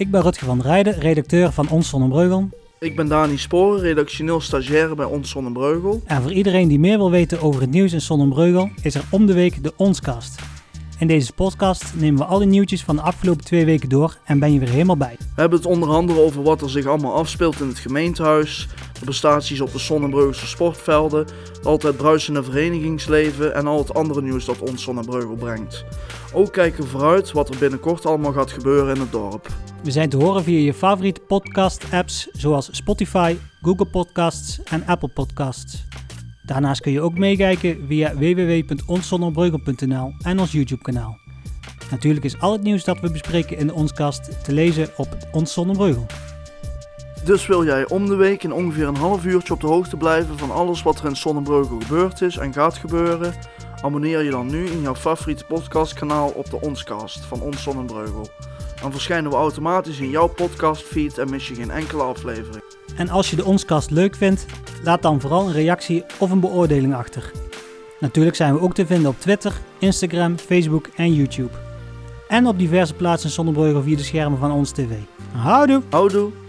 Ik ben Rutger van Rijden, redacteur van Ons Zonnebreugel. Ik ben Dani Sporen, redactioneel stagiaire bij Ons Zonnebreugel. En voor iedereen die meer wil weten over het nieuws in Zonnebreugel is er om de week de Onscast. In deze podcast nemen we alle nieuwtjes van de afgelopen twee weken door en ben je weer helemaal bij. We hebben het onder andere over wat er zich allemaal afspeelt in het gemeentehuis, de prestaties op de Zonnebreugelse sportvelden, altijd bruisende verenigingsleven en al het andere nieuws dat ons Zonnebreugel brengt. Ook kijken we vooruit wat er binnenkort allemaal gaat gebeuren in het dorp. We zijn te horen via je favoriete podcast-apps zoals Spotify, Google Podcasts en Apple Podcasts. Daarnaast kun je ook meekijken via www.onszonnebrugel.nl en ons YouTube-kanaal. Natuurlijk is al het nieuws dat we bespreken in de Onskast te lezen op Ons. Dus wil jij om de week in ongeveer een half uurtje op de hoogte blijven van alles wat er in Zonnebreugel gebeurd is en gaat gebeuren? Abonneer je dan nu in jouw favoriete podcastkanaal op de Onscast van Ons Zonnebreugel. Dan verschijnen we automatisch in jouw podcastfeed en mis je geen enkele aflevering. En als je de Onskast leuk vindt, laat dan vooral een reactie of een beoordeling achter. Natuurlijk zijn we ook te vinden op Twitter, Instagram, Facebook en YouTube. En op diverse plaatsen in Zonnebreugel via de schermen van Ons TV. Houdoe! Houdoe!